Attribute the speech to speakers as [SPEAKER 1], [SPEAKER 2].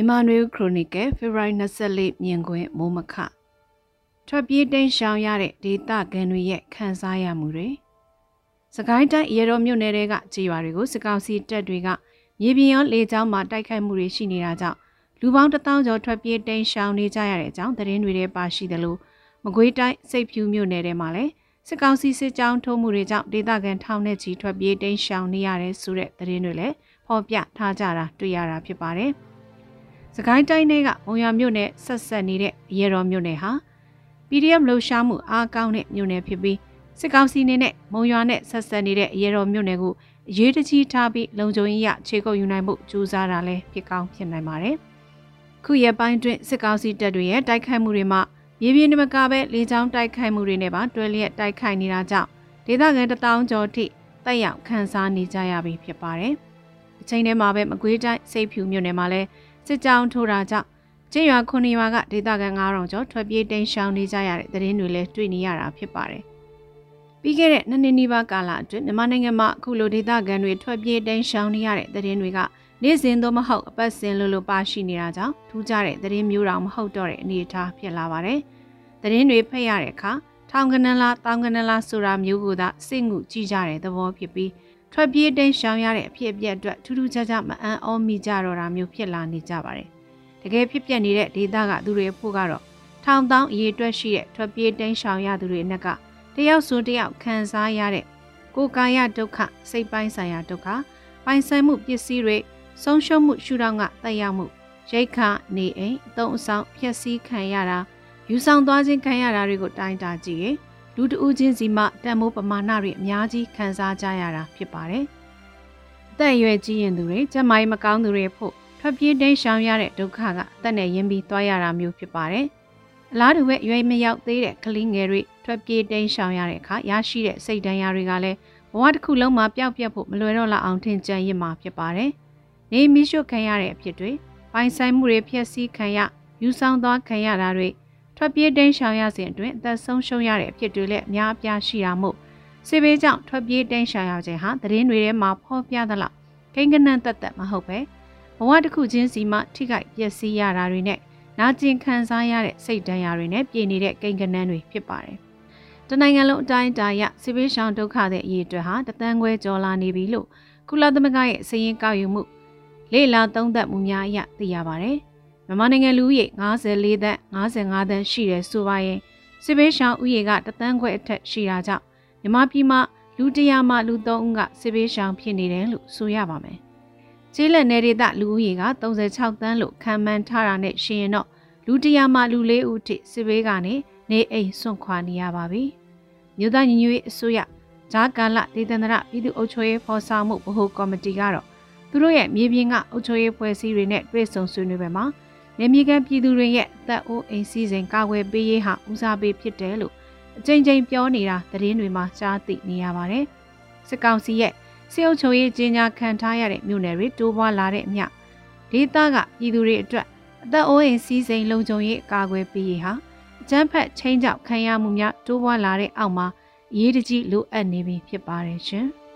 [SPEAKER 1] မြန်မာနွေခရိုနီကယ်ဖေဖော်ဝါရီ24မြင်ကွင်းမိုးမခထွက်ပြေးတိမ်းရှောင်ရတဲ့ဒေသခံတွေရဲ့ခံစားရမှုတွေစကိုင်းတိုင်းရေတော်မြို့နယ်တွေကခြေရွာတွေကိုစကောက်စီတက်တွေကမြေပြင်ရောလေကြောင်းမှာတိုက်ခိုက်မှုတွေရှိနေတာကြောင့်လူပေါင်း1000ကျော်ထွက်ပြေးတိမ်းရှောင်နေကြရတဲ့အကြောင်းသတင်းတွေထဲပါရှိတယ်လို့မကွေးတိုင်းစိတ်ဖြူမြို့နယ်ထဲမှာလည်းစစ်ကောင်စီစစ်ကြောင်းထိုးမှုတွေကြောင့်ဒေသခံထောင်နဲ့ချီထွက်ပြေးတိမ်းရှောင်နေရတဲ့ဆိုတဲ့သတင်းတွေလည်းဖော်ပြထားကြတာတွေ့ရတာဖြစ်ပါတယ်။ စကိုင်းတိုင်းတွေကမုံရမြို့နယ်ဆက်ဆက်နေတဲ့ရေတော်မြို့နယ်ဟာ PDF လှုပ်ရှားမှုအားကောင်းတဲ့မြို့နယ်ဖြစ်ပြီးစစ်ကောင်စီနေနဲ့မုံရွာနဲ့ဆက်ဆက်နေတဲ့ရေတော်မြို့နယ်ကိုအရေးတကြီးထားပြီးလုံခြုံရေးရခြေကုပ်ယူနိုင်မှုကြိုးစားတာလည်းဖြစ်ကောင်းဖြစ်နိုင်ပါတယ်။ခုရက်ပိုင်းတွင်စစ်ကောင်စီတပ်တွေရဲ့တိုက်ခိုက်မှုတွေမှာမြေပြင်မကပဲလေကြောင်းတိုက်ခိုက်မှုတွေနဲ့ပါတွဲလျက်တိုက်ခိုက်နေတာကြောင့်ဒေသခံတထောင်ကျော်ထိတက်ရောက်ခန်းစားနေကြရပြီဖြစ်ပါတယ်။အချိန်တည်းမှာပဲမကွေးတိုင်းစိတ်ဖြူမြို့နယ်မှာလည်း စစ်ကြောင်းထိုးတာကြောင့်ကျင်းရွာခုနှစ်ရွာကဒေသခံ9000ကျော်ထွက်ပြေးတိမ်းရှောင်နေကြရတဲ့သတင်းတွေလည်းတွေ့နေရတာဖြစ်ပါတယ်။ပြီးခဲ့တဲ့နှစ်နှစ်နီးပါးကာလအတွင်းမြန်မာနိုင်ငံမှာအခုလိုဒေသခံတွေထွက်ပြေးတိမ်းရှောင်နေရတဲ့သတင်းတွေကနေ့စဉ်သို့မဟုတ်အပတ်စဉ်လိုလိုပါရှိနေတာကြောင့်ထူးခြားတဲ့သတင်းမျိုးတောင်မဟုတ်တော့တဲ့အနေအထားဖြစ်လာပါတယ်။သတင်းတွေဖတ်ရတဲ့အခါထောင်ကနန်းလားတောင်ကနန်းလားဆိုတာမျိုးကိုသာစိတ်ငုကြည့်ကြတဲ့သဘောဖြစ်ပြီး ထွက်ပြေးတိမ်းရှောင်ရတဲ့အဖြစ်အပျက်အတွက်ထူးထူးခြားခြားမအံ့ဩမိကြတော့တာမျိုးဖြစ်လာနေကြပါတယ်။တကယ်ဖြစ်ပျက်နေတဲ့ဒေသကသူတွေဖို့ကတော့ထောင်တောင်းအရေးအတွက်ရှိတဲ့ထွက်ပြေးတိမ်းရှောင်ရသူတွေနဲ့ကတယောက်ဆိုတယောက်ခံစားရတဲ့ကိုယ်ကာယဒုက္ခစိတ်ပိုင်းဆိုင်ရာဒုက္ခပိုင်ဆိုင်မှုပစ္စည်းတွေဆုံးရှုံးမှုရှုထောင့်ကတက်ရောက်မှုရိတ်ခနေအိမ်အသုံးအဆောင်ဖျက်ဆီးခံရတာယူဆောင်သွားခြင်းခံရတာတွေကိုတိုင်းတာကြည့်ရင် လူတဦးချင်းစီမှတန်မိုးပမာဏတွေအများကြီးခံစားကြရတာဖြစ်ပါတယ်။အသက်အရွယ်ကြီးရင်သူတွေကျန်းမာရေးမကောင်းသူတွေဖို့ထွက်ပြေးတိမ်းရှောင်ရတဲ့ဒုက္ခကအသက်နဲ့ရင်းပြီးသွားရတာမျိုးဖြစ်ပါတယ်။အလားတူပဲရွယ်မရောက်သေးတဲ့ကလေးငယ်တွေထွက်ပြေးတိမ်းရှောင်ရတဲ့အခါရရှိတဲ့စိတ်ဒဏ်ရာတွေကလည်းဘဝတစ်ခုလုံးမှာပျောက်ပြက်ဖို့မလွယ်တော့လောက်အောင်ထင်ကြံရစ်မှာဖြစ်ပါတယ်။နေမီးရှို့ခံရတဲ့အဖြစ်တွေပိုင်ဆိုင်မှုတွေဖျက်ဆီးခံရယူဆောင်သွားခံရတာတွေ ထွက်ပြေးတိမ်းရှောင်ရစဉ်အတွင်းအသက်ဆုံးရှုံးရတဲ့အဖြစ်တွေလည်းအများအပြားရှိတာမို့စစ်ဘေးကြောင့်ထွက်ပြေးတိမ်းရှောင်ရခြင်းဟာသတင်းတွေထဲမှာဖော်ပြသလောက်ကိန်းကနန်းတက်တက်မဟုတ်ပဲဘဝတစ်ခုချင်းစီမှထိခိုက်ပျက်စီးရတာတွေနဲ့နာကျင်ခံစားရတဲ့စိတ်ဒဏ်ရာတွေနဲ့ပြည်နေတဲ့ကိန်းကနန်းတွေဖြစ်ပါတယ်။တနိုင်ငံလုံးအတိုင်းအတာရစစ်ဘေးရှောင်ဒုက္ခတဲ့အရေးအတွက်ဟာတသန်းခွဲကျော်လာနေပြီလို့ကုလသမဂ္ဂရဲ့စည်ရင်းကောက်ယူမှုလေလာသုံးသပ်မှုများအရသိရပါတယ်။ မြန်မာနိုင်ငံလူဦးရေ54သန်း55သန်းရှိတယ်ဆိုပါရင်စစ်ဘေးရှောင်ဦးရေကတသန်းခွဲအထက်ရှိတာကြောင့်မြန်မာပြည်မှာလူတရာမှလူ3ဦးကစစ်ဘေးရှောင်ဖြစ်နေတယ်လို့ဆိုရပါမယ်။ကျေးလက်နယ်ဒေသလူဦးရေက36သန်းလို့ခံမှန်းထားတာနဲ့ရှင်ရင်တော့လူတရာမှလူ၄ဦးထိစစ်ဘေးကနေနေအိမ်စွန့်ခွာနေရပါပြီ။မြို့သားညီညွတ်ရေးအစိုးရဂျာကာလဒေသန္တရပြည်သူ့အုပ်ချုပ်ရေးဖော်ဆောင်မှုဗဟိုကော်မတီကတော့သူတို့ရဲ့မြေပြင်ကအုပ်ချုပ်ရေးဖွဲ့စည်းတွေနဲ့တွေ့ဆုံဆွေးနွေးပွဲမှာ နေမြေကန်ပြည်သူတွေရဲ့အသက်အိုးအိမ်စည်းစိမ်ကာကွယ်ပေးရေးဟာဦးစားပေးဖြစ်တယ်လို့အကြိမ်ကြိမ်ပြောနေတာသတင်းတွေမှာကြားသိနေရပါတယ်။စစ်ကောင်စီရဲ့စေအုပ်ချုပ်ရေးကြီးညာခံထားရတဲ့မြို့နယ်တွေတိုးပွားလာတဲ့အမျှဒေသကပြည်သူတွေအတွက်အသက်အိုးအိမ်စည်းစိမ်လုံခြုံရေးကာကွယ်ပေးရေးဟာအကြမ်းဖက်ချင်းကြောက်ခံရမှုများတိုးပွားလာတဲ့အောက်မှာအရေးတကြီးလိုအပ်နေပြီဖြစ်ပါတယ်ရှင်။